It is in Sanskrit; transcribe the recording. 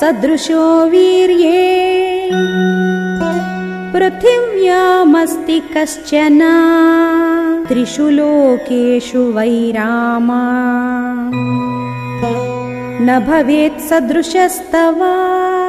सदृशो वीर्ये। पृथिव्यामस्ति कश्चन। त्रिषु लोकेषु वैरामा। न भवेत् सदृशस्तवा